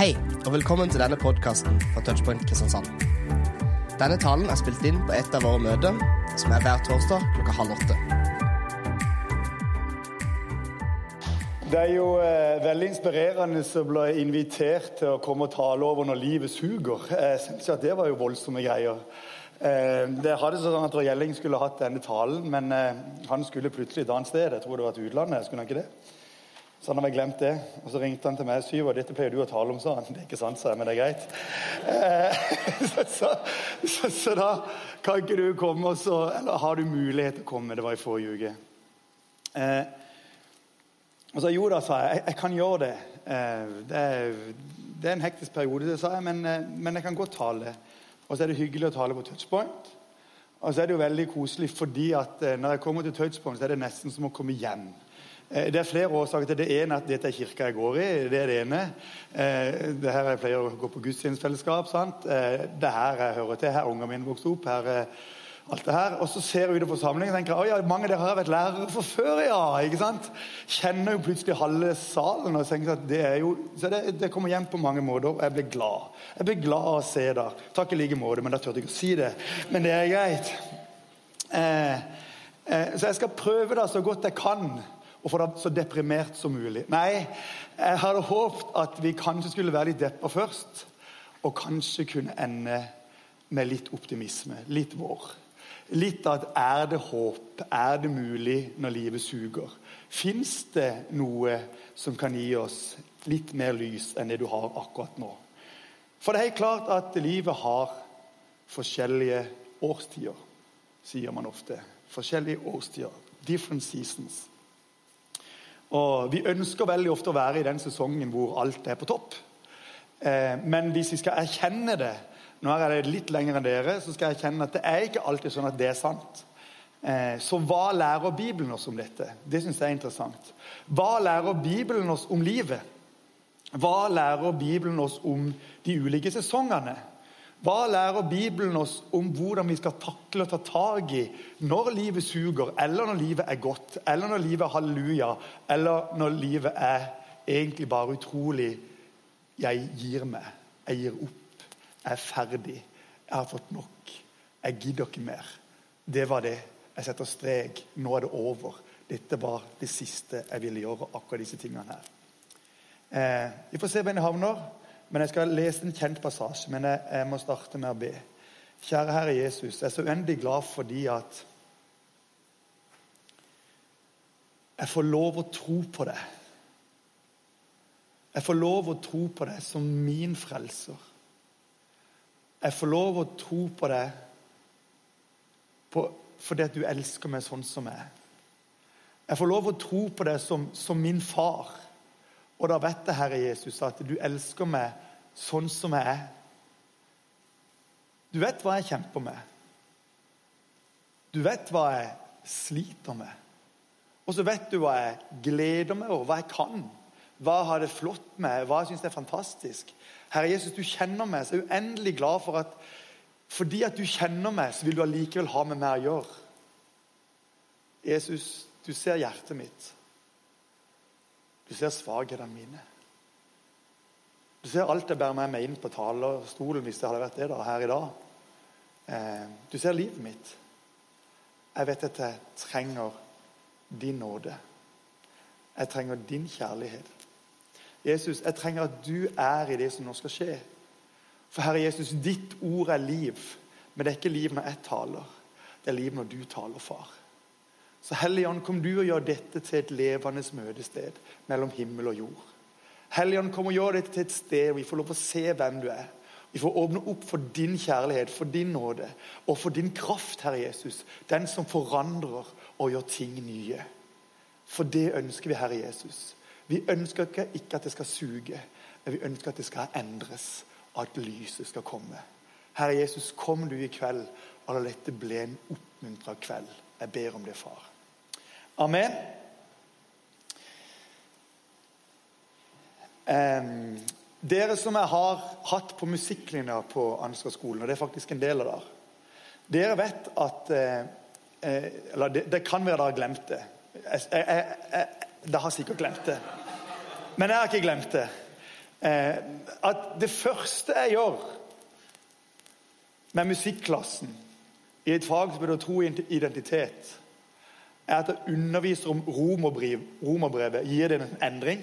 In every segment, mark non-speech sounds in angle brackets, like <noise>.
Hei, og velkommen til denne podkasten fra Touchpoint Kristiansand. Denne talen er spilt inn på et av våre møter, som er hver torsdag klokka halv åtte. Det er jo eh, veldig inspirerende å bli invitert til å komme og tale over når livet suger. Jeg synes at Det var jo voldsomme greier. Eh, det hadde sånn at Gjelling skulle hatt denne talen, men eh, han skulle plutselig et annet sted. Jeg tror det var til utlandet. skulle han ikke det? Så han hadde glemt det. Og så ringte han til meg syv, dette pleier du å tale om, sa han. Det er ikke sant, sa jeg, men det er greit. Eh, <laughs> så, så, så, så, da kan ikke du komme, og så Eller har du mulighet til å komme? Det var i forrige uke. Eh, og så jo da, sa jeg. Jeg, jeg kan gjøre det. Eh, det, er, det, er, en hektisk periode, sa jeg, men, eh, men, jeg kan godt tale. Og så er det hyggelig å tale på touchpoint. Og så er det jo veldig koselig fordi at eh, når jeg kommer til touchpoint, så er det nesten som å komme hjem. Det er flere årsaker til det. ene at dette er kirka jeg går i. Det er det ene. Det her Jeg pleier å gå på gudstjenestefellesskap. sant? Det er her jeg hører til. Her ungene mine vokste opp. her alt det her, Og så ser jeg ut i forsamlingen og tenker at ja, mange av dere har vært lærere for før. ja, ikke sant? Kjenner jo plutselig halve salen. og tenker at det er jo, så det, det kommer hjem på mange måter, og jeg blir glad. Jeg blir glad av å se der. Takk i like måte, men da turte jeg ikke å si det. Men det er greit. Eh, eh, så jeg skal prøve da så godt jeg kan å få det så deprimert som mulig. Nei, jeg hadde håpet at vi kanskje skulle være litt deppa først, og kanskje kunne ende med litt optimisme. Litt vår. Litt at er det håp? Er det mulig når livet suger? Fins det noe som kan gi oss litt mer lys enn det du har akkurat nå? For det er helt klart at livet har forskjellige årstider, sier man ofte. Forskjellige årstider. Different seasons. Og Vi ønsker veldig ofte å være i den sesongen hvor alt er på topp. Eh, men hvis vi skal erkjenne det nå er jeg litt lenger enn dere, så skal jeg erkjenne at det er ikke alltid sånn at det er sant. Eh, så hva lærer Bibelen oss om dette? Det syns jeg er interessant. Hva lærer Bibelen oss om livet? Hva lærer Bibelen oss om de ulike sesongene? Hva lærer Bibelen oss om hvordan vi skal takle og ta tak i når livet suger, eller når livet er godt, eller når livet er halleluja, eller når livet er egentlig bare utrolig Jeg gir meg. Jeg gir opp. Jeg er ferdig. Jeg har fått nok. Jeg gidder ikke mer. Det var det. Jeg setter strek. Nå er det over. Dette var det siste jeg ville gjøre, akkurat disse tingene her. Eh, vi får se hvor jeg havner, men jeg skal lese en kjent passasje. Men jeg, jeg må starte med å be. Kjære Herre Jesus, jeg er så uendelig glad fordi at jeg får lov å tro på deg. Jeg får lov å tro på deg som min frelser. Jeg får lov å tro på deg fordi at du elsker meg sånn som jeg er. Jeg får lov å tro på deg som, som min far. Og da vet jeg, Herre Jesus, at du elsker meg sånn som jeg er. Du vet hva jeg kjemper med. Du vet hva jeg sliter med. Og så vet du hva jeg gleder meg over, hva jeg kan. Hva har det flott med, hva jeg syns er fantastisk. Herre Jesus, du kjenner meg, så jeg er uendelig glad for at fordi at du kjenner meg, så vil du allikevel ha med meg å gjøre. Jesus, du ser hjertet mitt. Du ser svakhetene mine. Du ser alt jeg bærer med meg inn på talerstolen hvis det hadde vært det da, her i dag. Eh, du ser livet mitt. Jeg vet at jeg trenger din nåde. Jeg trenger din kjærlighet. Jesus, jeg trenger at du er i det som nå skal skje. For Herre Jesus, ditt ord er liv. Men det er ikke liv når jeg taler. Det er liv når du taler, far. Så Helligånd, kom du og gjør dette til et levende møtested mellom himmel og jord. Helligånd, kom og gjør dette til et sted hvor vi får lov å se hvem du er. Vi får åpne opp for din kjærlighet, for din nåde og for din kraft, Herre Jesus. Den som forandrer og gjør ting nye. For det ønsker vi, Herre Jesus. Vi ønsker ikke, ikke at det skal suge, men vi ønsker at det skal endres, og at lyset skal komme. Herre Jesus, kom du i kveld, og la dette bli en oppmuntra kveld. Jeg ber om det, far. Amen. Dere som jeg har hatt på musikklinja på Ansgar-skolen, og det er faktisk en del av dere, dere vet at eh, eh Eller det, kan være dere har glemt det. Jeg, jeg, jeg, dere har sikkert glemt det. Men jeg har ikke glemt det. eh, at det første jeg gjør med musikklassen i et fag som heter tro identitet, er at jeg underviser om romerbrev, romerbrevet. Gir det en endring?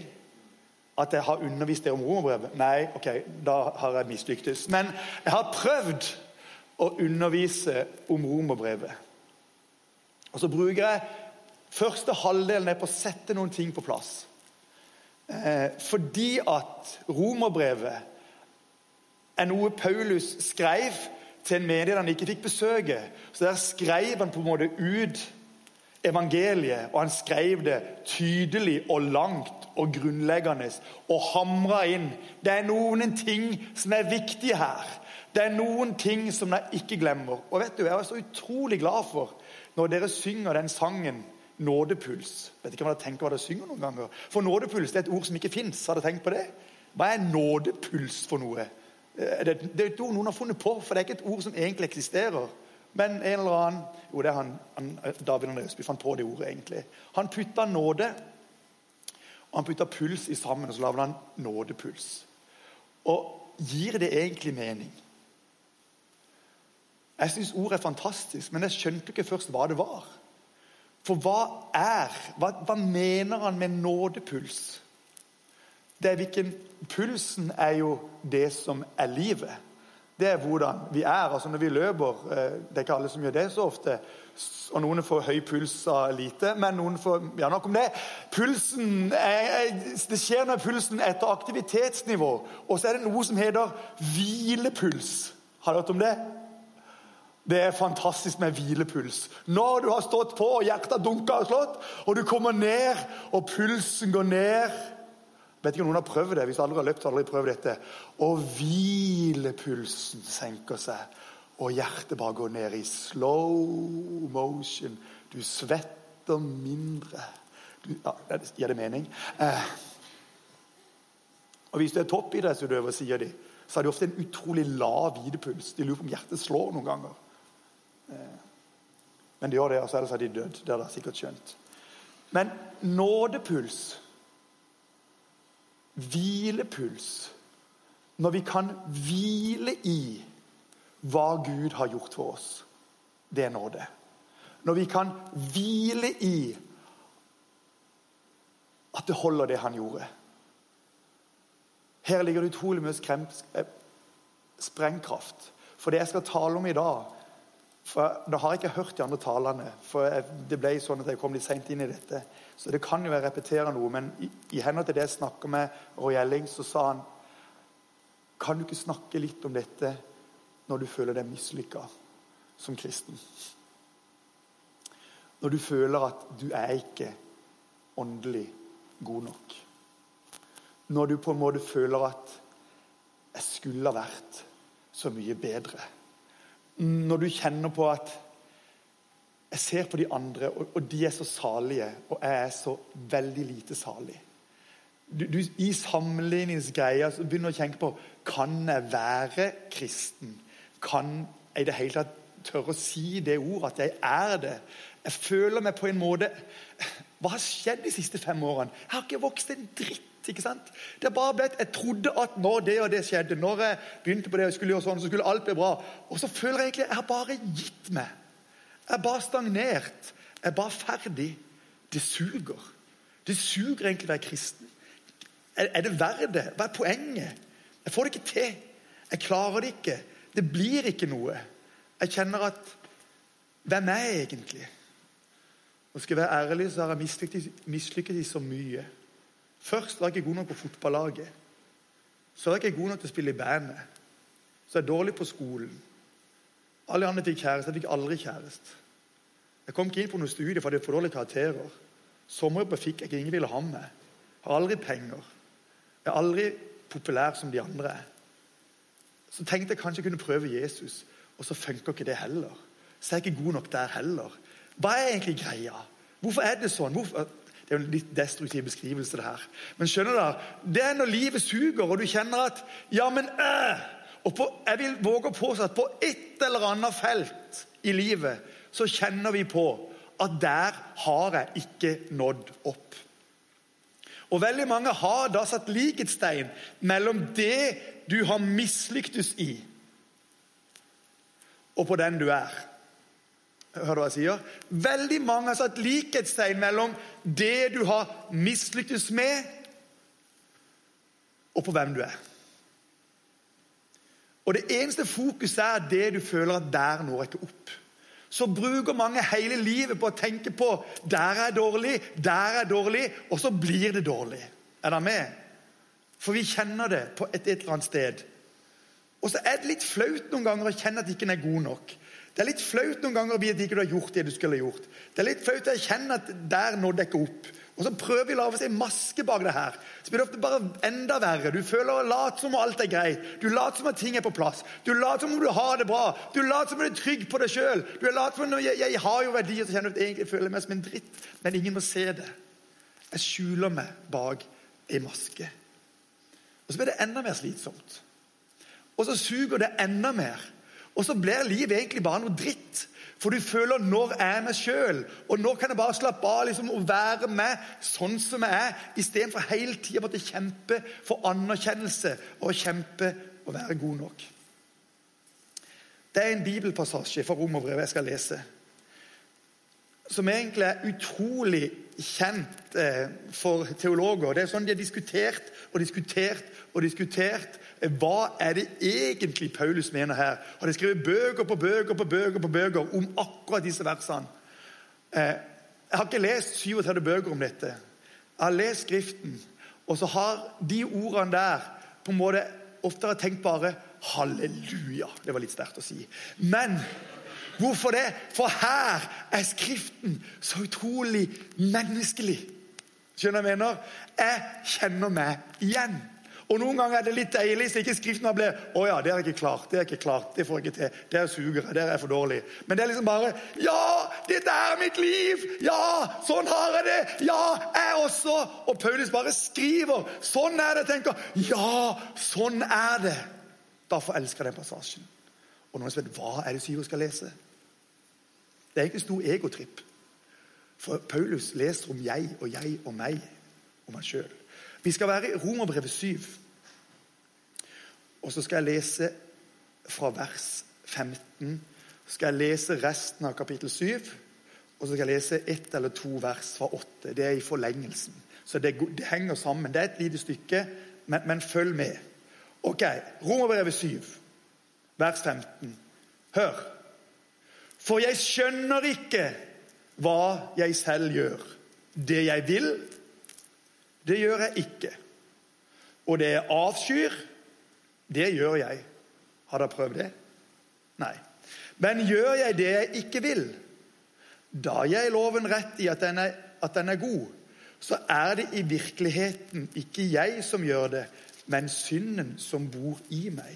At jeg har undervist deg om romerbrevet? Nei, ok, da har jeg mislyktes. Men jeg har prøvd å undervise om romerbrevet. Og så bruker jeg første halvdelen på å sette noen ting på plass. Eh, fordi at romerbrevet er noe Paulus skrev til en menighet han ikke fikk besøke. Så der skrev han på en måte ut evangeliet, og han skrev det tydelig og langt og grunnleggende og hamra inn. Det er noen ting som er viktige her. Det er noen ting som jeg ikke glemmer. Og vet du, Jeg er så utrolig glad for når dere synger den sangen 'Nådepuls'. Vet ikke hva dere tenker hva dere synger noen ganger. For nådepuls det er et ord som ikke fins. Har dere tenkt på det? Hva er nådepuls for noe? Eh, det er et ord noen har funnet på, for det er ikke et ord som egentlig eksisterer. Men en eller annen Jo, det er han, han David Andreas. Vi fant på det ordet, egentlig. Han putta nåde og han putta puls i sammen, og så lagde han nådepuls. Og gir det egentlig mening? Jeg syns ordet er fantastisk, men jeg skjønte ikke først hva det var. For hva er Hva, hva mener han med nådepuls? Det er hvilken, Pulsen er jo det som er livet det er hvordan vi er. altså Når vi løper eh, Det er ikke alle som gjør det så ofte. Og Noen får høy puls av lite, men noen får Ja, nok om det. Pulsen er, Det skjer med pulsen etter aktivitetsnivå. Og så er det noe som heter hvilepuls. Har du hørt om det? Det er fantastisk med hvilepuls. Når du har stått på, og hjertet dunker og slått, og du kommer ned, og pulsen går ned Vet ikke om noen har prøvd det. Hvis aldri har løpt, så aldri prøvd dette. Og hvilepulsen senker seg, og hjertet bare går ned i slow motion. Du svetter mindre. Du, ja, Gir det mening? Eh. Og Hvis du er toppidrettsutøver, sier de, så har de ofte en utrolig lav hvilepuls. De lurer på om hjertet slår noen ganger. Eh. Men de gjør det, og så er det så de død. Det har dere sikkert skjønt. Men nådepuls hvilepuls. Når vi kan hvile i hva Gud har gjort for oss. Det er nåde. Når vi kan hvile i at det holder, det han gjorde. Her ligger det utrolig mye eh, sprengkraft. For det jeg skal tale om i dag for Da har jeg ikke hørt de andre talene, for jeg, det ble sånn at jeg kom litt seint inn i dette. Så det kan jo jeg repetere noe, men i, i henhold til det jeg snakker med Roy Elling, så sa han Kan du ikke snakke litt om dette når du føler deg mislykka som kristen? Når du føler at du er ikke åndelig god nok. Når du på en måte føler at jeg skulle ha vært så mye bedre når du kjenner på at jeg ser på de andre, og, de er så salige, og jeg er så veldig lite salig. Du, du, I sammenligningsgreia så begynner du å tenke på kan jeg være kristen. Kan jeg i det hele tatt tørre å si det ordet, at jeg er det? Jeg føler meg på en måte Hva har skjedd de siste fem årene? Jeg har ikke vokst en dritt ikke sant? Det er bare blitt, Jeg trodde at når det og det skjedde, når jeg begynte på det, og skulle gjøre sånn, så skulle alt bli bra. Og så føler jeg egentlig jeg har bare gitt meg. Jeg er bare stagnert. Jeg er bare ferdig. Det suger. Det suger egentlig å være kristen. Er, det verdt det? Hva er poenget? Jeg får det ikke til. Jeg klarer det ikke. Det blir ikke noe. Jeg kjenner at Hvem er jeg egentlig? Og skal jeg være ærlig, så har jeg mislykket i så mye. Først var jeg ikke god nok på fotballaget. Så var jeg ikke god nok til å spille i bandet. Så er jeg dårlig på skolen. Alle andre fikk kjæreste. Jeg fikk aldri kjæreste. Jeg kom ikke inn på noe studie for jeg hadde for dårlige karakterer. Sommerjobber fikk jeg ikke. Ingen ville ha meg. Har aldri penger. Jeg er aldri populær som de andre. Så tenkte jeg kanskje jeg kunne prøve Jesus, og så funker ikke det heller. Så er jeg ikke god nok der heller. Hva er egentlig greia? Hvorfor er det sånn? Hvorfor? Det er jo en litt destruktiv beskrivelse, det her. Men skjønner dere? Det er når livet suger, og du kjenner at Ja, men øh! Og på, jeg vil våge å påstå at på et eller annet felt i livet så kjenner vi på at der har jeg ikke nådd opp. Og veldig mange har da satt likhetstegn mellom det du har mislyktes i, og på den du er. Du hva jeg sier? Veldig mange har satt likhetstegn mellom det du har mislyktes med, og på hvem du er. Og det eneste fokuset er det du føler at der når ikke opp. Så bruker mange hele livet på å tenke på der er dårlig, der er dårlig, og så blir det dårlig. Er dere med? For vi kjenner det på et, et eller annet sted. Og så er det litt flaut noen ganger å kjenne at ikke en er god nok. Det er litt flaut noen ganger å vite at ikke du har gjort det du skulle gjort. Det er litt flaut å erkjenne at der nådde jeg ikke opp. Og så prøver vi å lage oss en maske bak det her. Så blir det ofte bare enda verre. Du føler late som om alt er greit. Du later som om ting er på plass. Du later som om du har det bra. Du later som om du er trygg på deg sjøl. Du later som om jeg, jeg har jo verdier, så kjenner du at jeg egentlig føler meg som en dritt. Men ingen må se det. Jeg skjuler meg bak ei maske. Og så blir det enda mer slitsomt. Og så suger det enda mer. Og så blir livet egentlig bare noe dritt. For du føler 'når er jeg meg sjøl', og nå kan jeg bare slappe av liksom, og være meg sånn som jeg er, istedenfor hele tida måtte kjempe for anerkjennelse og kjempe og være god nok. Det er en bibelpassasje fra Romerbrevet jeg skal lese, som egentlig er utrolig kjent eh, for teologer. Det er sånn De har diskutert og diskutert og diskutert hva er det egentlig Paulus mener her? Har de skrevet bøker på bøker på bøker på bøker om akkurat disse versene? Eh, jeg har ikke lest 37 bøker om dette. Jeg har lest Skriften. Og så har de ordene der på en måte oftere tenkt bare halleluja. Det var litt sterkt å si. Men hvorfor det? For her er Skriften så utrolig menneskelig. Skjønner jeg mener? Jeg kjenner meg igjen. Og Noen ganger er det litt deilig så ikke skriften blir å ja, det er ikke klart, det er ikke klart, det får jeg ikke til, det er sugere, det er for dårlig. Men det er liksom bare Ja, dette er mitt liv! Ja, sånn har jeg det! Ja, jeg også! Og Paulus bare skriver. Sånn er det, tenker Ja, sånn er det! Derfor elsker jeg den passasjen. Og noen spør hva er det Syro skal lese. Det er ikke stor egotripp. For Paulus leser om jeg og jeg og meg, og meg sjøl. Vi skal være i Romerbrevet 7. Og så skal jeg lese fra vers 15. Så skal jeg lese resten av kapittel 7. Og så skal jeg lese ett eller to vers fra 8. Det er i forlengelsen. Så det, det henger sammen. Det er et lite stykke, men, men følg med. Ok, Romerbrevet 7, vers 15. Hør. For jeg skjønner ikke hva jeg selv gjør. Det jeg vil, det gjør jeg ikke. Og det jeg avskyr, det gjør jeg. Har dere prøvd det? Nei. Men gjør jeg det jeg ikke vil, da gir jeg loven rett i at den, er, at den er god, så er det i virkeligheten ikke jeg som gjør det, men synden som bor i meg.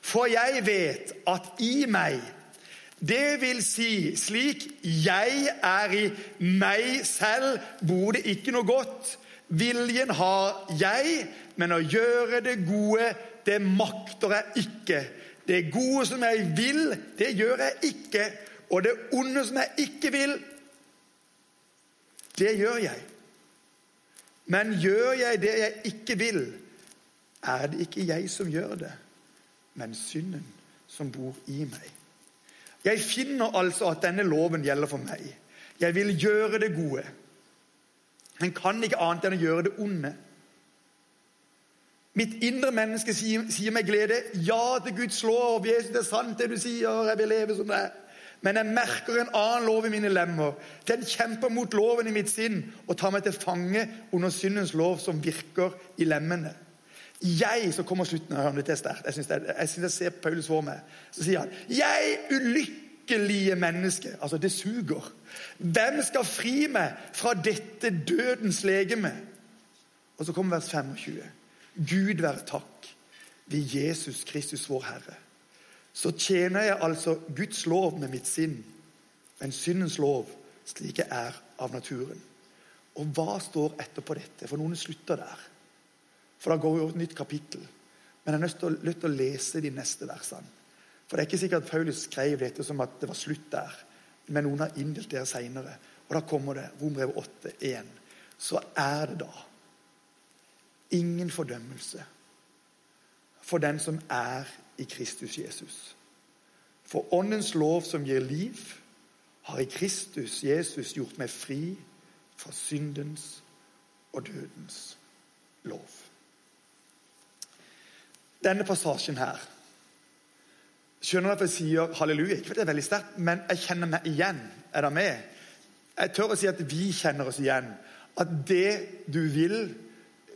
For jeg vet at i meg, det vil si slik jeg er i meg selv, bor det ikke noe godt. Viljen har jeg, men å gjøre det gode, det makter jeg ikke. Det gode som jeg vil, det gjør jeg ikke. Og det onde som jeg ikke vil, det gjør jeg. Men gjør jeg det jeg ikke vil, er det ikke jeg som gjør det, men synden som bor i meg. Jeg finner altså at denne loven gjelder for meg. Jeg vil gjøre det gode. En kan ikke annet enn å gjøre det onde. Mitt indre menneske sier, sier med glede ja til Guds lov. Jesus, det er sant det du sier, jeg vil leve som er. Men jeg merker en annen lov i mine lemmer. Den kjemper mot loven i mitt sinn og tar meg til fange under syndens lov som virker i lemmene. Jeg så kommer slutten av det er. Jeg syns jeg, jeg ser Paulus for meg. Så sier han Jeg ulykkelige mennesket. Altså, det suger. Hvem skal fri meg fra dette dødens legeme? Og så kommer vers 25. Gud være takk ved Jesus Kristus, vår Herre. Så tjener jeg altså Guds lov med mitt sinn, men syndens lov slik jeg er av naturen. Og hva står etterpå dette? For noen slutter der. For da går vi over et nytt kapittel. Men jeg er nødt til, å, nødt til å lese de neste versene. For det er ikke sikkert at Paulus skrev dette som at det var slutt der men noen har inndelt dere seinere. Og da kommer det Rombrev 8, 1. Så er det da ingen fordømmelse for den som er i Kristus Jesus. For Åndens lov som gir liv, har i Kristus Jesus gjort meg fri fra syndens og dødens lov. Denne passasjen her Skjønner du at jeg sier halleluja? Ikke fordi det er veldig sterkt, men jeg kjenner meg igjen. Er det med? Jeg tør å si at vi kjenner oss igjen. At det du vil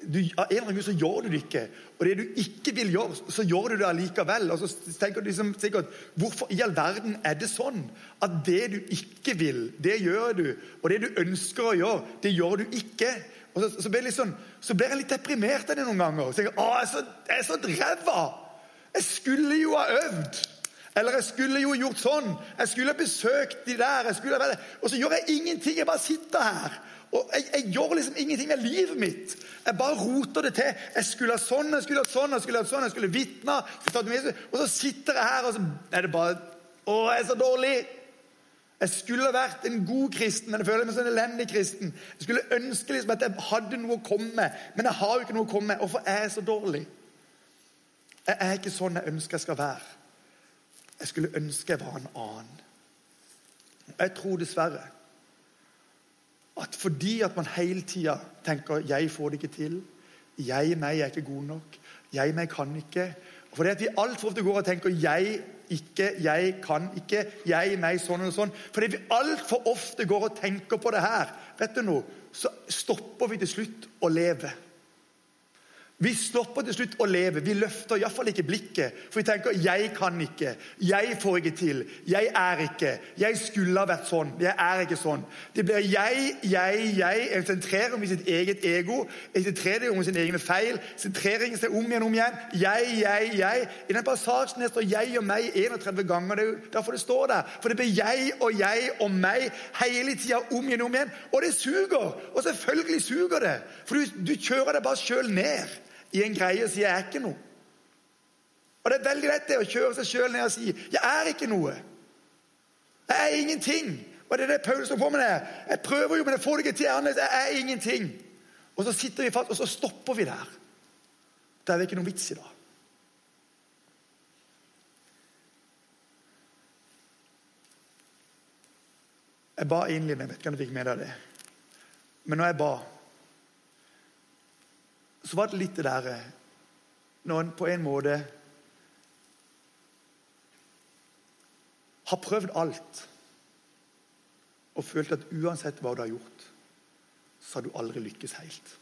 du, Av en eller annen grunn så gjør du det ikke. Og det du ikke vil gjøre, så gjør du det allikevel. Og så tenker du liksom sikkert Hvorfor i all verden er det sånn at det du ikke vil, det gjør du. Og det du ønsker å gjøre, det gjør du ikke. Og så, så, blir, jeg sånn, så blir jeg litt deprimert av det noen ganger. Så jeg, å, jeg, er så, jeg så ræva! Jeg skulle jo ha øvd. Eller jeg skulle jo gjort sånn. Jeg skulle besøkt de der. jeg skulle Og så gjør jeg ingenting. Jeg bare sitter her. Og jeg, jeg, gjør liksom ingenting med livet mitt. Jeg bare roter det til. Jeg skulle ha sånn, jeg skulle ha sånn, jeg skulle ha sånn, jeg skulle vitne. Og så sitter jeg her, og så er det bare Å, jeg er så dårlig! Jeg skulle ha vært en god kristen, men jeg føler meg som en elendig kristen. Jeg skulle ønske liksom at jeg hadde noe å komme med, men jeg har jo ikke noe å komme med. Hvorfor er jeg så dårlig? Jeg er ikke sånn jeg ønsker jeg skal være. Jeg skulle ønske jeg var en annen. Jeg tror dessverre at fordi at man hele tida tenker 'jeg får det ikke til', 'jeg meg er ikke god nok', 'jeg meg kan ikke' og Fordi at vi altfor ofte går og tenker 'jeg ikke', 'jeg kan ikke', 'jeg meg sånn og sånn'. Fordi vi altfor ofte går og tenker på det her, vet du noe, så stopper vi til slutt å leve. Vi stopper til slutt å leve. Vi løfter iallfall ikke blikket. For vi tenker 'jeg kan ikke', 'jeg får ikke til', 'jeg er ikke', 'jeg skulle ha vært sånn', 'jeg er ikke sånn'. Det blir jeg, jeg, jeg. En sentrerer om i sitt eget ego, en sentrerer om sine egne feil. sentrering seg om igjen om igjen. Jeg, jeg, jeg. I den passasjen står 'jeg og meg' 31 ganger. Det er derfor det står der. For det blir jeg og jeg og meg hele tida om igjen om igjen. Og det suger! Og selvfølgelig suger det. For du, du kjører deg bare sjøl ned i en greie og si 'jeg er ikke noe'. Og Det er veldig lett det å kjøre seg sjøl ned og si 'jeg er ikke noe'. Jeg er ingenting. Og det er det Paulus står på med. Det. Jeg prøver jo, men jeg får det ikke til. Jeg er ingenting. Og så sitter vi fast, og så stopper vi der. Da er det ikke noe vits i da. Jeg ba innledende, jeg vet ikke om du fikk med deg det. Men når jeg ba så var det litt det derre Når en på en måte har prøvd alt og følt at uansett hva du har gjort, så har du aldri lykkes helt.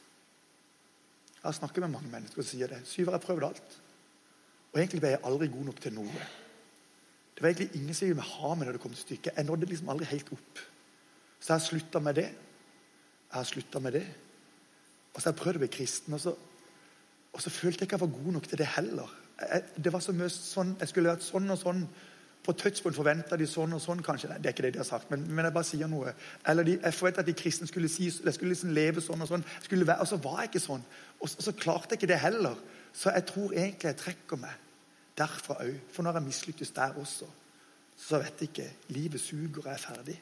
Jeg har snakket med mange mennesker som sier det. Syver har prøvd alt. Og egentlig ble jeg aldri god nok til noe. Det var egentlig ingen som ville ha meg når det kom til stykket. Jeg nådde liksom aldri helt opp. Så jeg har slutta med det. Jeg har slutta med det. Og så har jeg prøvd å bli kristen, og så, og så, følte jeg ikke jeg var god nok til det heller. Jeg, det var så mye sånn, Jeg skulle vært sånn og sånn. På touchpoint forventa de sånn og sånn, kanskje. Nei, det er ikke det de har sagt, men, men jeg bare sier noe. Eller de, Jeg forventa at de kristne skulle si, jeg skulle liksom leve sånn og sånn. Være, og så var jeg ikke sånn. Og så, og så klarte jeg ikke det heller. Så jeg tror egentlig jeg trekker meg derfra òg. For når jeg mislykkes der også, så vet jeg ikke. Livet suger, og jeg er ferdig.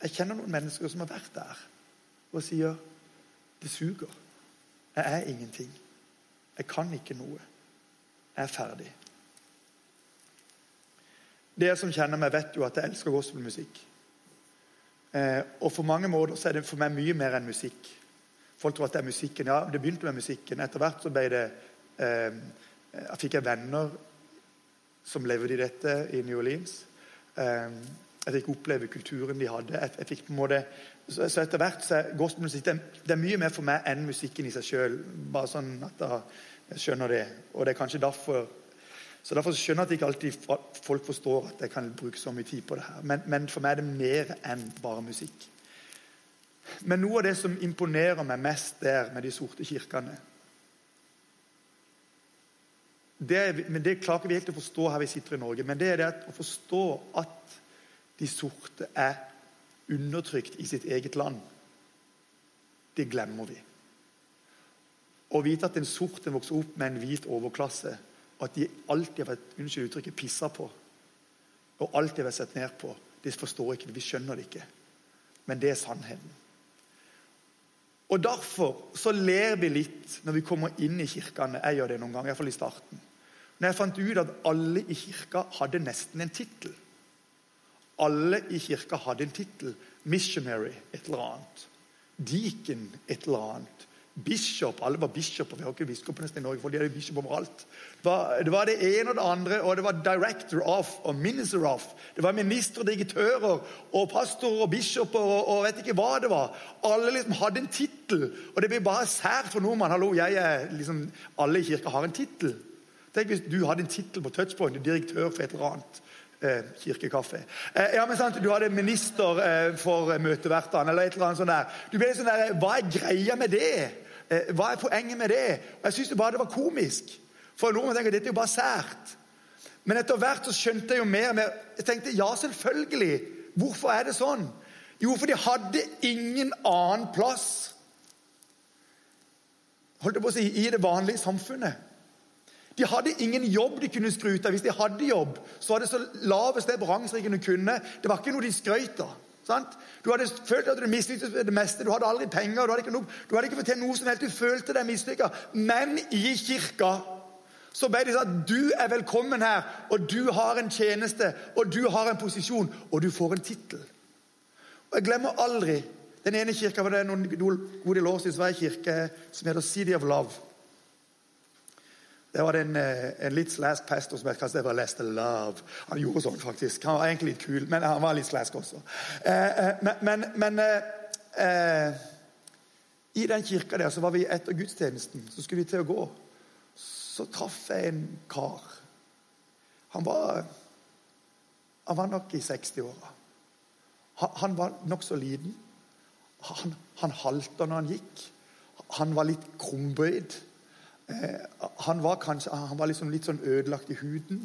Jeg kjenner noen mennesker som har vært der og sier det suger. Jeg er ingenting. Jeg kan ikke noe. Jeg er ferdig. Dere som kjenner meg, vet jo at jeg elsker gospelmusikk. Eh, og For mange måter så er det for meg mye mer enn musikk. Folk tror at det er musikken. Ja, det begynte med musikken. Etter hvert så ble det eh, Jeg fikk jeg venner som levde i dette i New Orleans. Eh, jeg fikk oppleve kulturen de hadde. Jeg, jeg fikk på en måte så, så etter hvert så er gospelmusikk det, det, er mye mer for meg enn musikken i seg sjøl. Bare sånn at jeg skjønner det. Og det er kanskje derfor så Derfor skjønner jeg at ikke alltid folk forstår at jeg kan bruke så mye tid på det her. Men, men for meg er det mer enn bare musikk. Men noe av det som imponerer meg mest der med de sorte kirkene det, men det klarer ikke helt å forstå her vi sitter i Norge. Men det er det å forstå at de sorte er undertrykt i sitt eget land, det glemmer vi. Å vite at en sort vokser opp med en hvit overklasse, og at de alltid har vært unnskyld uttrykket, pissa på, og alltid har vært sett ned på, det forstår ikke vi. Vi skjønner det ikke. Men det er sannheten. Og Derfor så ler vi litt når vi kommer inn i kirkene. Jeg gjør det noen ganger, iallfall i starten. Når jeg fant ut at alle i kirka hadde nesten en tittel. Alle i kirka hadde en tittel. Missionary et eller annet. Deacon et eller annet. Bishop. Alle var bishoper. Vi har ikke biskoper nesten i Norge, for de hadde bishop overalt. Det var, det ene og det andre, og det var director of og minister of. Det var ministre og digitører og pastorer og bishoper og, og, vet ikke hva det var. Alle liksom hadde en tittel, og det blir bare sært for nordmann. Hallo, jeg er liksom, Alle i kirka har en tittel. Tenk hvis du hadde en tittel på touchpoint, direktør for et eller annet. Eh, kirkekaffe. Eh, ja, men sant, Du hadde minister eh, for møtevertene eller et eller annet sånt. der. Du ble sånn der, Hva er greia med det? Hva er poenget med det? Og Jeg syns bare det var komisk. For nordmenn tenker dette er jo bare sært. Men etter hvert så skjønte jeg jo mer og mer. Jeg tenkte ja, selvfølgelig. Hvorfor er det sånn? Jo, for de hadde ingen annen plass holdt jeg på å si, i det vanlige samfunnet. De hadde ingen jobb de kunne skryte av. Hvis de hadde jobb, så var det så laveste det du kunne. Det var ikke noe de skrøt av. Sant? Du hadde følt at du mislyktes det meste. Du hadde aldri penger, du hadde ikke, noe, du hadde ikke fått til noe som helst. Du følte deg mislykka. Men i kirka så ble det sagt du er velkommen her, og du har en tjeneste, og du har en posisjon, og du får en tittel. Og Jeg glemmer aldri den ene kirka var det noen gode år siden, jeg kirke som heter City of Love. Det var en, eh, en litt slask pastor som het var Lester Love. Han gjorde sånn, faktisk. Han var egentlig litt kul, men han var litt slask også. Eh, eh, men, men, men eh, eh, i den kirka der så var vi etter gudstjenesten. Så skulle vi til å gå så traff jeg en kar. Han var, han var nok i 60-åra. Han, han, var nokså liten. Han, han halta når han gikk. Han var litt krumbøyd. Eh, han var kanskje han var liksom litt sånn ødelagt i huden.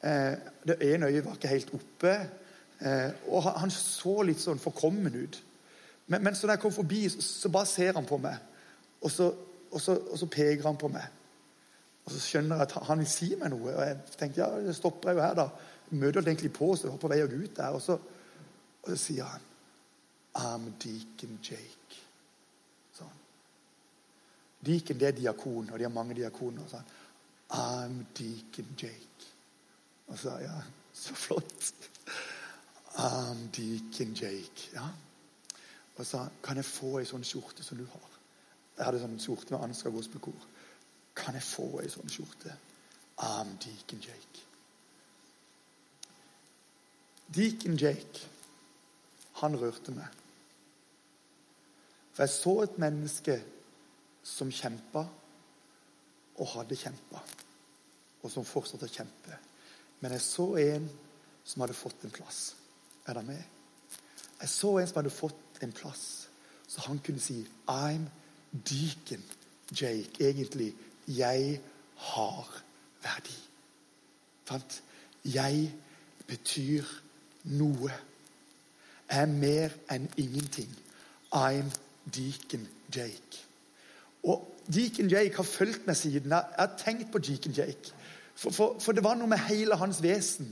Eh, det ene øyet var ikke helt oppe. Eh, og han, så litt sånn forkommen ut. Men, men så da jeg kom forbi, så, bare ser han på meg. Og så, og så, og så peker han på meg. Og så skjønner jeg at han vil si meg noe. Og jeg tenkte ja, det stopper jeg jo her, da. Møter det egentlig på, så jeg var på vei ut der. Og så, og så sier han I'm Deacon Jake. Deacon det er diakon, og de har mange diakoner. Sånn. I'm Deacon Jake. Og så ja, så flott. I'm Deacon Jake. Ja. Og så kan jeg få ei sånn skjorte som du har. Jeg hadde sånn skjorte med Ansgar gospelkor. Kan jeg få ei sånn skjorte? I'm Deacon Jake. Deacon Jake, han rørte meg. For jeg så et menneske som kjempa og hadde kjempa, og som fortsatte å kjempe. Men jeg så en som hadde fått en plass. Er det med? Jeg så en som hadde fått en plass, så han kunne si I'm Deacon Jake. Egentlig 'jeg har verdi'. Sant? Jeg betyr noe. Jeg er mer enn ingenting. I'm Deacon Jake. Og Deacon Jake har fulgt meg siden. Jeg har tenkt på Deacon Jake. For, for, for, det var noe med hele hans vesen.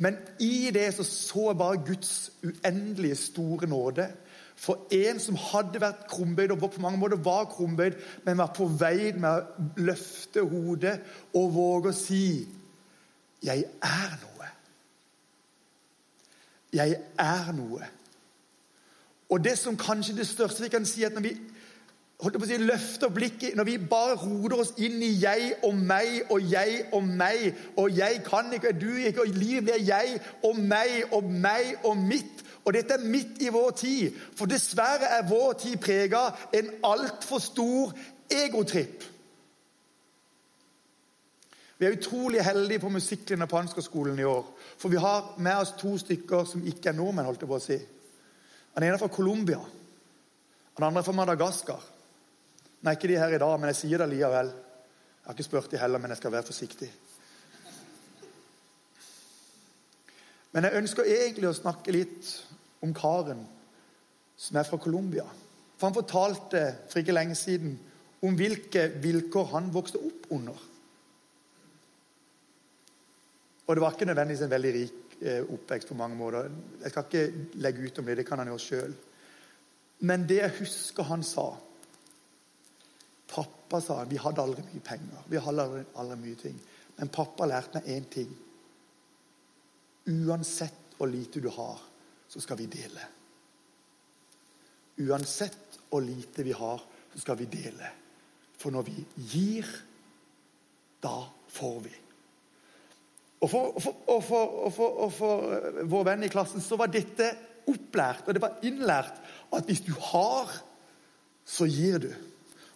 Men i det så, så jeg bare Guds uendelige store nåde. For en som hadde vært krumbøyd, og på mange måter var krumbøyd, men var på vei med å løfte hodet og våge å si 'Jeg er noe'. Jeg er noe. Og det som kanskje det største vi kan si, at når vi holdt på å si, løfter blikket, når vi bare roder oss inn i 'jeg og meg' og 'jeg og meg' og 'jeg kan ikke', og 'du ikke', og livet blir 'jeg og meg' og 'meg og mitt' Og dette er midt i vår tid. For dessverre er vår tid prega en altfor stor egotripp. Vi er utrolig heldige på musikklinja på Hanskerskolen i år. For vi har med oss to stykker som ikke er nordmenn. holdt jeg på å si. Den ene er fra Colombia. Den andre er fra Madagaskar. Nå er ikke de her i dag, men jeg sier det likevel. Jeg har ikke spurt de heller, men jeg skal være forsiktig. Men jeg ønsker egentlig å snakke litt om karen som er fra Colombia. For Han fortalte for ikke lenge siden om hvilke vilkår han vokste opp under. Og det var ikke nødvendigvis en veldig rik eh, oppvekst på mange måter. Jeg skal ikke legge ut om det, det kan han gjøre sjøl. Men det jeg husker han sa, Pappa sa vi hadde aldri mye penger, vi hadde aldri, aldri mye ting. Men pappa lærte meg én ting. Uansett hvor lite du har, så skal vi dele. Uansett hvor lite vi har, så skal vi dele. For når vi gir, da får vi. Og for, for, og for, og for, og for vår venn i klassen så var dette opplært, og det var innlært, at hvis du har, så gir du.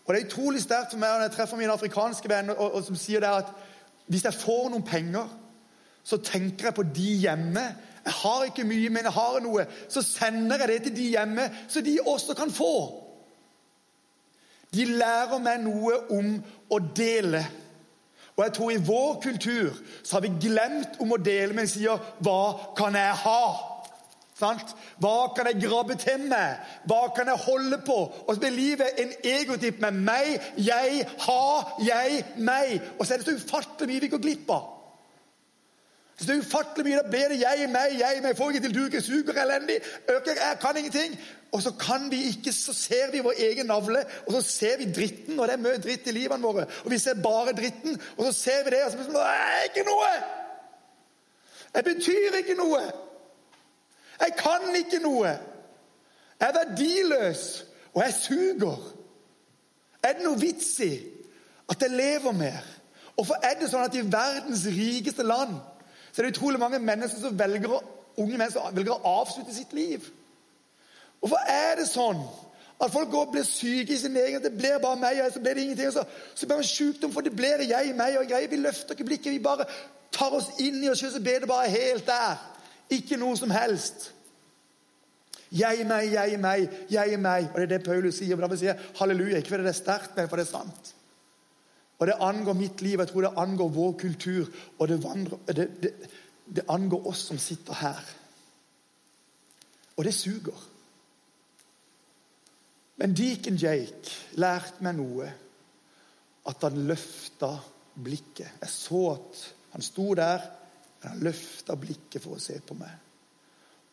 Og Det er utrolig sterkt for meg når jeg treffer mine afrikanske venner og, og som sier det at hvis jeg får noen penger, så tenker jeg på de hjemme. Jeg har ikke mye, men jeg har noe. Så sender jeg det til de hjemme, så de også kan få. De lærer meg noe om å dele. Og jeg tror i vår kultur så har vi glemt om å dele, men sier 'Hva kan jeg ha?' Sant? Hva kan jeg grabbe til meg? Hva kan jeg holde på? Og så blir livet en egotipp med meg, jeg, ha, jeg, meg. Og så er det så ufattelig mye vi går glipp av. Så det er ufattelig mye, Da blir det jeg, meg, jeg, meg. Får ikke til duke, suger elendig. Øker, jeg kan ingenting. Og så kan vi ikke, så ser vi vår egen navle, og så ser vi dritten. Og det er mye dritt i livene våre. Og vi ser bare dritten, og så ser vi det, og så blir det sånn ikke noe! Jeg betyr ikke noe! Jeg kan ikke noe. Jeg er verdiløs, og jeg suger. Er det noe vits i at jeg lever mer? Hvorfor er det sånn at i verdens rikeste land så er det utrolig mange mennesker som velger å, unge mennesker som velger å avslutte sitt liv? Hvorfor er det sånn at folk går og blir syke i sin egen Det blir bare meg, og så blir det ingenting. Og så, så blir det sykdom, for det blir jeg, meg og greier. Vi løfter ikke blikket. Vi bare tar oss inn i oss selv, så blir det bare helt der. Ikke noe som helst. Jeg, meg, jeg, meg, jeg, meg. Og Det er det Paulus sier. Da vil si halleluja. Ikke fordi det er sterkt, men fordi det er sant. Og Det angår mitt liv, jeg tror det angår vår kultur. Og det, vandrer, det, det, det angår oss som sitter her. Og det suger. Men Deacon Jake lærte meg noe. At han løfta blikket. Jeg så at han sto der, men han løfta blikket for å se på meg.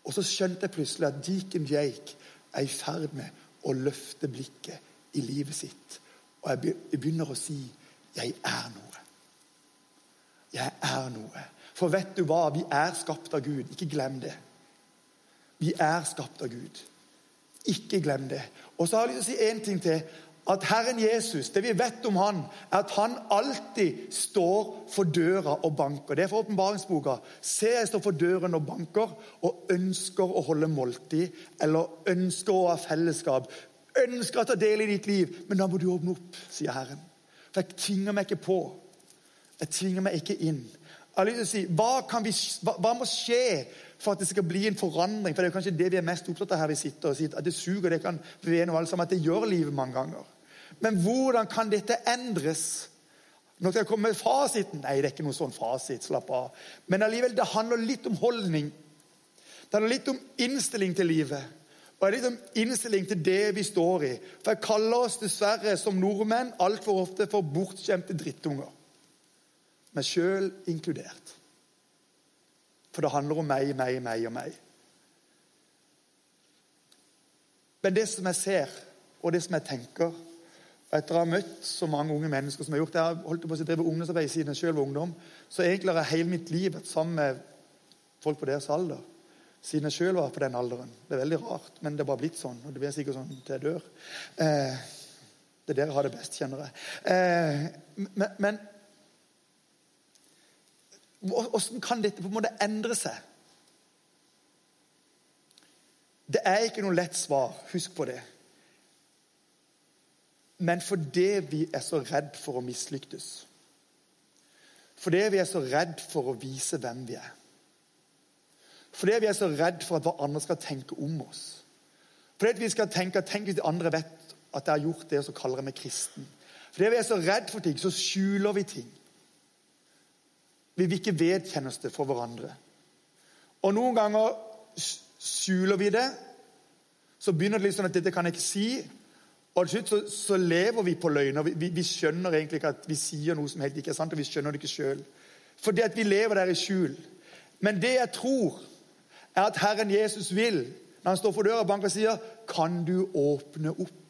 Og så skjønte jeg plutselig at Deacon Jake er i ferd med å løfte blikket i livet sitt. Og jeg begynner å si 'Jeg er noe'. Jeg er noe. For vet du hva? Vi er skapt av Gud. Ikke glem det. Vi er skapt av Gud. Ikke glem det. Og så har jeg lyst til å si én ting til at Herren Jesus, det vi vet om han, er at han alltid står for døra og banker. Det er fra åpenbaringsboka. Se, jeg står for døren og banker og ønsker å holde måltid eller ønsker å ha fellesskap. Ønsker å ta del i ditt liv, men da må du åpne opp, sier Herren. For jeg tvinger meg ikke på. Jeg tvinger meg ikke inn. Jeg har lyst til å si, hva, vi, hva, hva må skje for at det skal bli en forandring. For Det er kanskje det vi er mest opptatt av her vi sitter og sier, at det suger. det kan vi alt sammen, at det gjør livet mange ganger. Men hvordan kan dette endres? Nå skal jeg komme med fasiten. Nei, det er ikke noe sånn fasit. Slapp av. Men allikevel, det handler litt om holdning. Det handler litt om innstilling til livet. Og det er litt om innstilling til det vi står i. For jeg kaller oss dessverre som nordmenn altfor ofte for bortskjemte drittunger. Meg sjøl inkludert. For det handler om meg, meg, meg og meg. Men det som jeg ser, og det som jeg tenker og Etter å ha møtt så mange unge mennesker som jeg har gjort jeg har holdt på å drive ungdomsarbeid siden jeg selv var ungdom, så egentlig har jeg hele mitt liv vært sammen med folk på deres alder. Siden jeg selv var på den alderen. Det er veldig rart, men det er bare blitt sånn. Og det blir sikkert sånn til jeg dør. Eh, det er der jeg har det best, kjenner jeg. Eh, men, men Åssen kan dette på en måte endre seg? Det er ikke noe lett svar. Husk på det. Men fordi vi er så redd for å mislyktes, fordi vi er så redd for å vise hvem vi er, fordi vi er så redd for at hva andre skal tenke om oss, fordi vi skal tenke tenk hvis de andre vet at jeg har gjort det, og så kaller jeg meg kristen. Fordi vi er så redd for ting, så skjuler vi ting. Vi vil ikke vedkjennes det for hverandre. Og noen ganger skjuler vi det. Så begynner det litt sånn at dette kan jeg ikke si. Og til slutt så, så lever vi på løgner. Vi, vi, vi, skjønner egentlig ikke at vi sier noe som helt ikke er sant, og vi skjønner det ikke sjøl. Fordi at vi lever der i skjul. Men det jeg tror, er at Herren Jesus vil, når han står for døra og banker og sier, 'Kan du åpne opp?'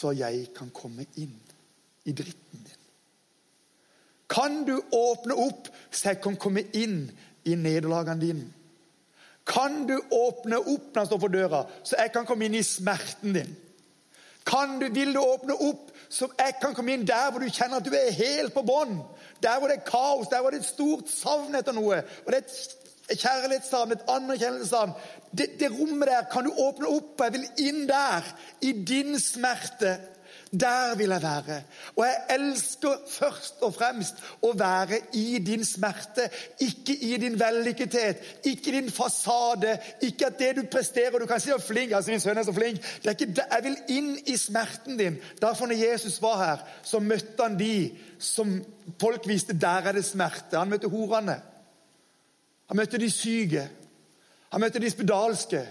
så jeg kan komme inn i dritten din? Kan du åpne opp så jeg kan komme inn i nederlagene dine? Kan du åpne opp når han står for døra, så jeg kan komme inn i smerten din? Kan du, vil du åpne opp så jeg kan komme inn der hvor du kjenner at du er helt på bånn? Der hvor det er kaos, der hvor det er et stort savn etter noe. og det er et kjærlighetssavn, et anerkjennelsessavn. Det, det rommet der kan du åpne opp, og jeg vil inn der. I din smerte. Der vil jeg være. Og jeg elsker først og fremst å være i din smerte. Ikke i din vellykkethet, ikke din fasade. Ikke at det du presterer Du kan si at flink, altså min sønn er så flink. Det er ikke det. Jeg vil inn i smerten din. Derfor når Jesus var her, så møtte han de som folk viste der er det smerte. Han møtte horene. Han møtte de syke. Han møtte de spedalske.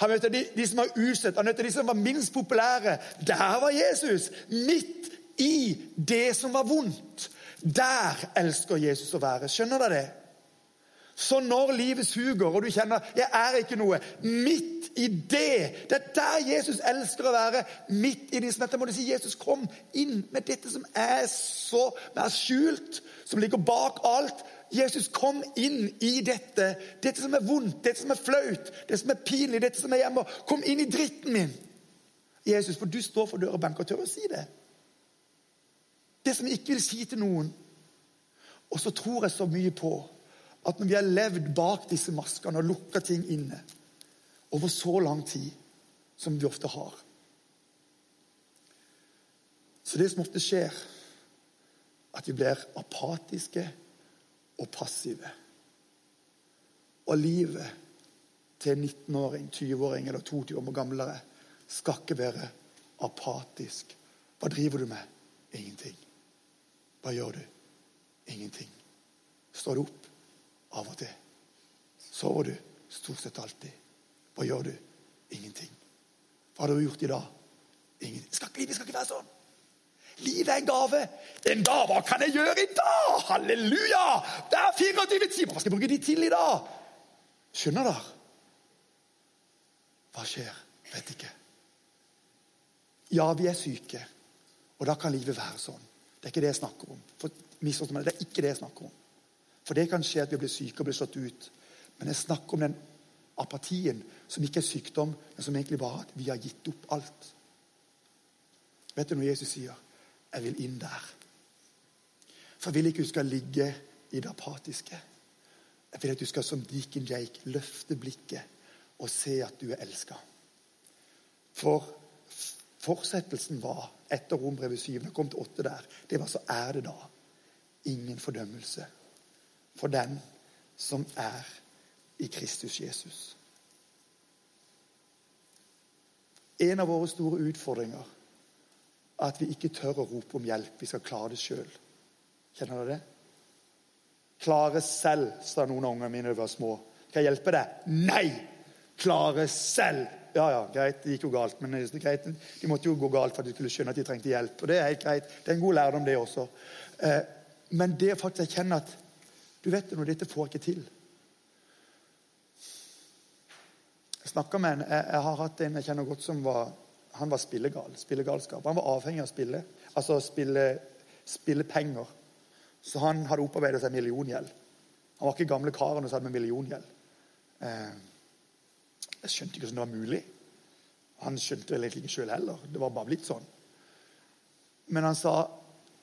Han møtte de, de som var usett, han møtte de som var minst populære. Der var Jesus! Midt i det som var vondt. Der elsker Jesus å være. Skjønner dere det? Så når livet suger, og du kjenner 'jeg er ikke noe' Midt i det Det er der Jesus elsker å være. Midt i det som dette må du si 'Jesus, kom inn med dette som er så mer skjult', som ligger bak alt. Jesus, kom inn i dette. Dette som er vondt, dette som er flaut, det som er pinlig, dette som er hjemme. Kom inn i dritten min. Jesus, for du står for døra og banker. Tør å si det. Det som jeg ikke vil si til noen. Og så tror jeg så mye på at når vi har levd bak disse maskene og lukka ting inne over så lang tid som vi ofte har Så det som ofte skjer, at vi blir apatiske og passive. Og livet til en 19-åring, 20-åring eller 22 år gamlere skal ikke være apatisk. Hva driver du med? Ingenting. Hva gjør du? Ingenting. Står du opp? Av og til. Sover du? Stort sett alltid. Hva gjør du? Ingenting. Hva har du gjort i dag? Ingenting. Skal livet skal ikke være sånn. Livet er en gave. En dag, hva kan jeg gjøre i dag? Halleluja! Det er 24 timer. Hva skal jeg bruke de til i dag? Skjønner dere? Hva skjer? Vet ikke. Ja, vi er syke, og da kan livet være sånn. Det er ikke det jeg snakker om. For, det er ikke det jeg snakker om. For det kan skje at vi blir syke og blir slått ut. Men jeg snakker om den apatien som ikke er sykdom, men som egentlig bare at vi har gitt opp alt. Vet du noe Jesus sier? Jeg vil inn der. For jeg vil ikke du skal ligge i det apatiske. Jeg vil at du skal som Deacon Jake løfte blikket og se at du er elska. For fortsettelsen var etter Rombrevet 7, det kom til 8 der, det var så er det da ingen fordømmelse for den som er i Kristus Jesus. En av våre store utfordringer er at vi ikke tør å rope om hjelp. Vi skal klare det sjøl. Kjenner dere det? Klare selv, sa noen av ungene mine da vi var små. Skal jeg hjelpe deg? Nei! Klare selv. Ja, ja, greit, det gikk jo galt. Men det greit. de måtte jo gå galt for at de skulle skjønne at de trengte hjelp. Og Det er helt greit. Det er en god lærdom, det også. Eh, men det faktisk erkjenne at du vet det, når dette får jeg ikke til. Jeg med en, jeg, jeg har hatt en jeg kjenner godt som var han var spillegal. Spillegalskap. Han var avhengig av å spille. Altså spille, spille penger. Så han hadde opparbeidet seg milliongjeld. Han var ikke gamle karen som hadde med milliongjeld. Eh, jeg skjønte ikke hvordan det var mulig. Han skjønte vel egentlig ikke sjøl heller. Det var bare blitt sånn. Men han sa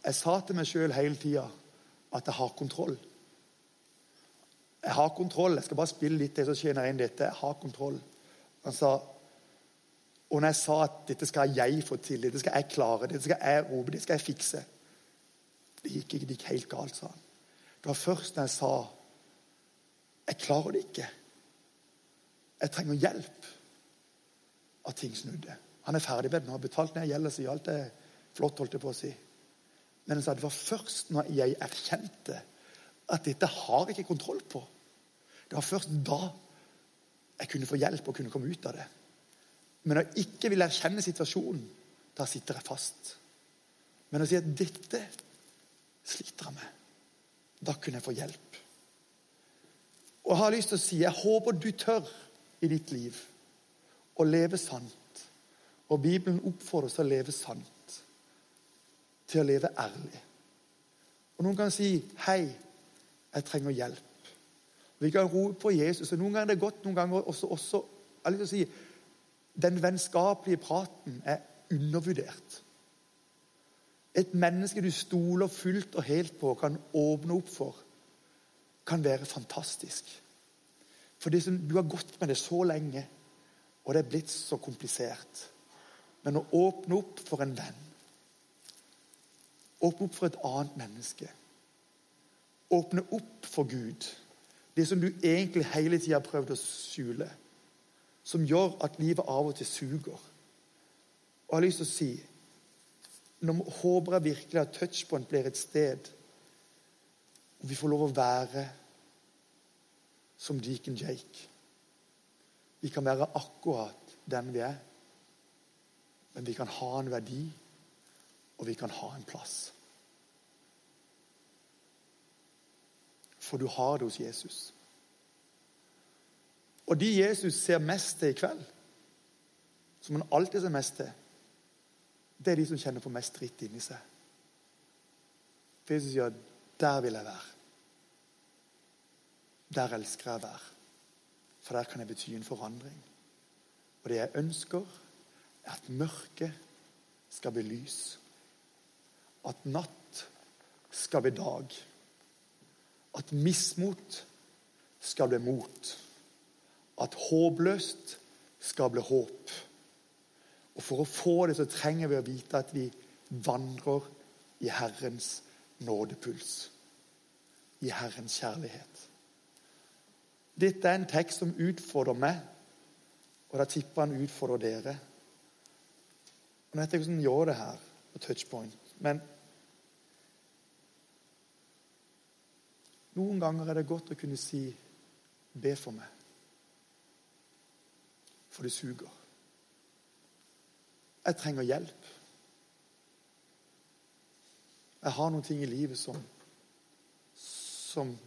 jeg sa til meg sjøl hele tida at jeg har kontroll. Jeg har kontroll. Jeg skal bare spille litt til, så tjener inn dette. Jeg har kontroll. Han sa og når jeg sa at dette skal jeg få til, dette skal jeg klare, dette skal jeg rope, det skal jeg fikse Det gikk ikke det gikk helt galt, sa han. Det var først når jeg sa jeg klarer det ikke. Jeg trenger hjelp. At ting snudde. Han er ferdig med det. Han har betalt ned gjelda si. Alt er flott, holdt jeg på å si. Men han sa det var først når jeg erkjente at dette har jeg ikke kontroll på. Det var først da jeg kunne få hjelp og kunne komme ut av det. Men å ikke vil erkjenne situasjonen, da sitter jeg fast. Men å si at 'dette sliter jeg med', da kunne jeg få hjelp. Og jeg har lyst til å si jeg håper du tør i ditt liv å leve sant Og Bibelen oppfordrer oss til å leve sant, til å leve ærlig. Og Noen kan si 'Hei, jeg trenger hjelp'. Vi kan rope på Jesus. og Noen ganger er det godt, noen ganger også, også jeg har lyst til å si, Den vennskapelige praten er undervurdert. Et menneske du stoler fullt og helt på, kan åpne opp for, kan være fantastisk. For det som, du har gått med det så lenge, og det er blitt så komplisert. Men å åpne opp for en venn, åpne opp for et annet menneske, åpne opp for Gud, det som du egentlig hele tida har prøvd å skjule, som gjør at livet av og til suger. Og jeg har lyst til å si nå håper jeg virkelig at Touchpoint blir et sted hvor vi får lov å være som Deacon Jake. Vi kan være akkurat den vi er, men vi kan ha en verdi, og vi kan ha en plass. For du har det hos Jesus. Og de Jesus ser mest til i kveld, som han alltid ser mest til, det er de som kjenner på mest dritt inni seg. For Jesus sier der vil jeg være. Der elsker jeg å være. For der kan jeg bety en forandring. Og det jeg ønsker, er at mørket skal bli lys. At natt skal bli dag. At mismot skal bli mot. At håpløst skal bli håp. Og For å få det så trenger vi å vite at vi vandrer i Herrens nådepuls. I Herrens kjærlighet. Dette er en tekst som utfordrer meg, og da tipper han utfordrer dere. Og nå vet jeg hvordan han gjør det her på touchpoint, men noen ganger er det godt å kunne si 'be for meg', for det suger. Jeg trenger hjelp. Jeg har noen ting i livet som, som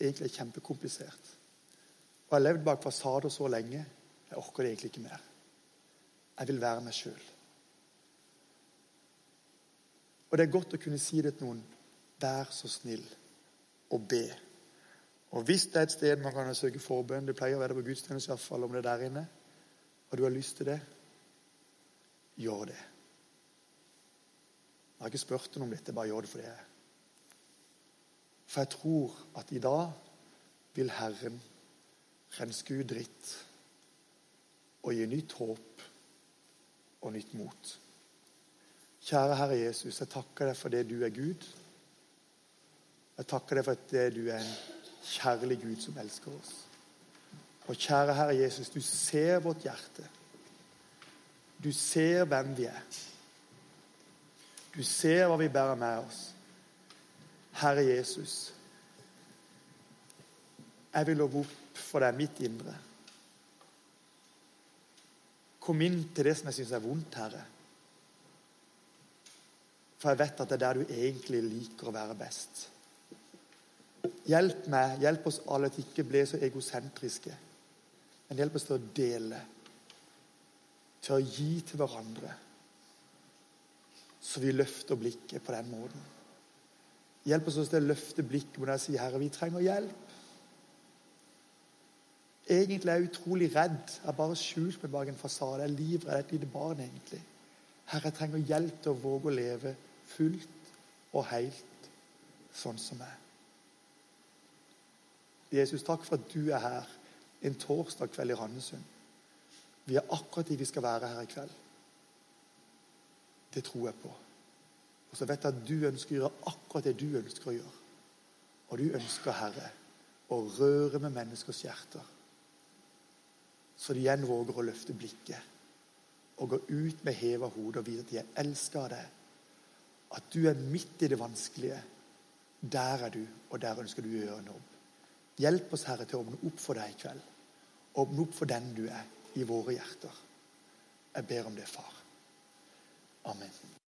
egentlig er kjempekomplisert. Og jeg har levd bak fasader så lenge. Jeg orker det egentlig ikke mer. Jeg vil være meg sjøl. Og det er godt å kunne si det til noen. Vær så snill og be. Og hvis det er et sted man kan søke forbønn, det pleier å være det på gudstjeneste, iallfall om det er der inne, og du har lyst til det, gjør det. Jeg har ikke spurt henne om dette, bare gjør det for det. For jeg tror at i dag vil Herren renske ut dritt og gi nytt håp og nytt mot. Kjære Herre Jesus, jeg takker deg for det du er Gud. Jeg takker deg for at du er en kjærlig Gud som elsker oss. Og kjære Herre Jesus, du ser vårt hjerte. Du ser hvem vi er. Du ser hva vi bærer med oss. Herre Jesus, jeg vil love opp for deg mitt indre. Kom inn til det som jeg syns er vondt, Herre. For jeg vet at det er der du egentlig liker å være best. Hjelp meg, hjelp oss alle til ikke bli så egosentriske, men hjelp oss til å dele til å gi til hverandre, så vi løfter blikket på den måten. Hjelp oss til å løfte blikket når jeg sier, 'Herre, vi trenger hjelp'. Egentlig er jeg utrolig redd. Jeg har bare skjult meg bak en fasade. Jeg er livredd et lite barn, egentlig. Herre, jeg trenger hjelp til å våge å leve fullt og helt sånn som jeg. Jesus, takk for at du er her en torsdag kveld i Randesund. Vi er akkurat de vi skal være her i kveld. Det tror jeg på. Og så vet jeg at du ønsker å gjøre akkurat det du ønsker å gjøre. Og du ønsker, Herre, å røre med menneskers hjerter. Så de igjen våger å løfte blikket og gå ut med heva hode og vite at de er elska av deg. At du er midt i det vanskelige. Der er du, og der ønsker du å gjøre jobb. Hjelp oss, Herre, til å åpne opp for deg i kveld. Åpne opp for den du er i våre hjerter. Jeg ber om det, far. Amen.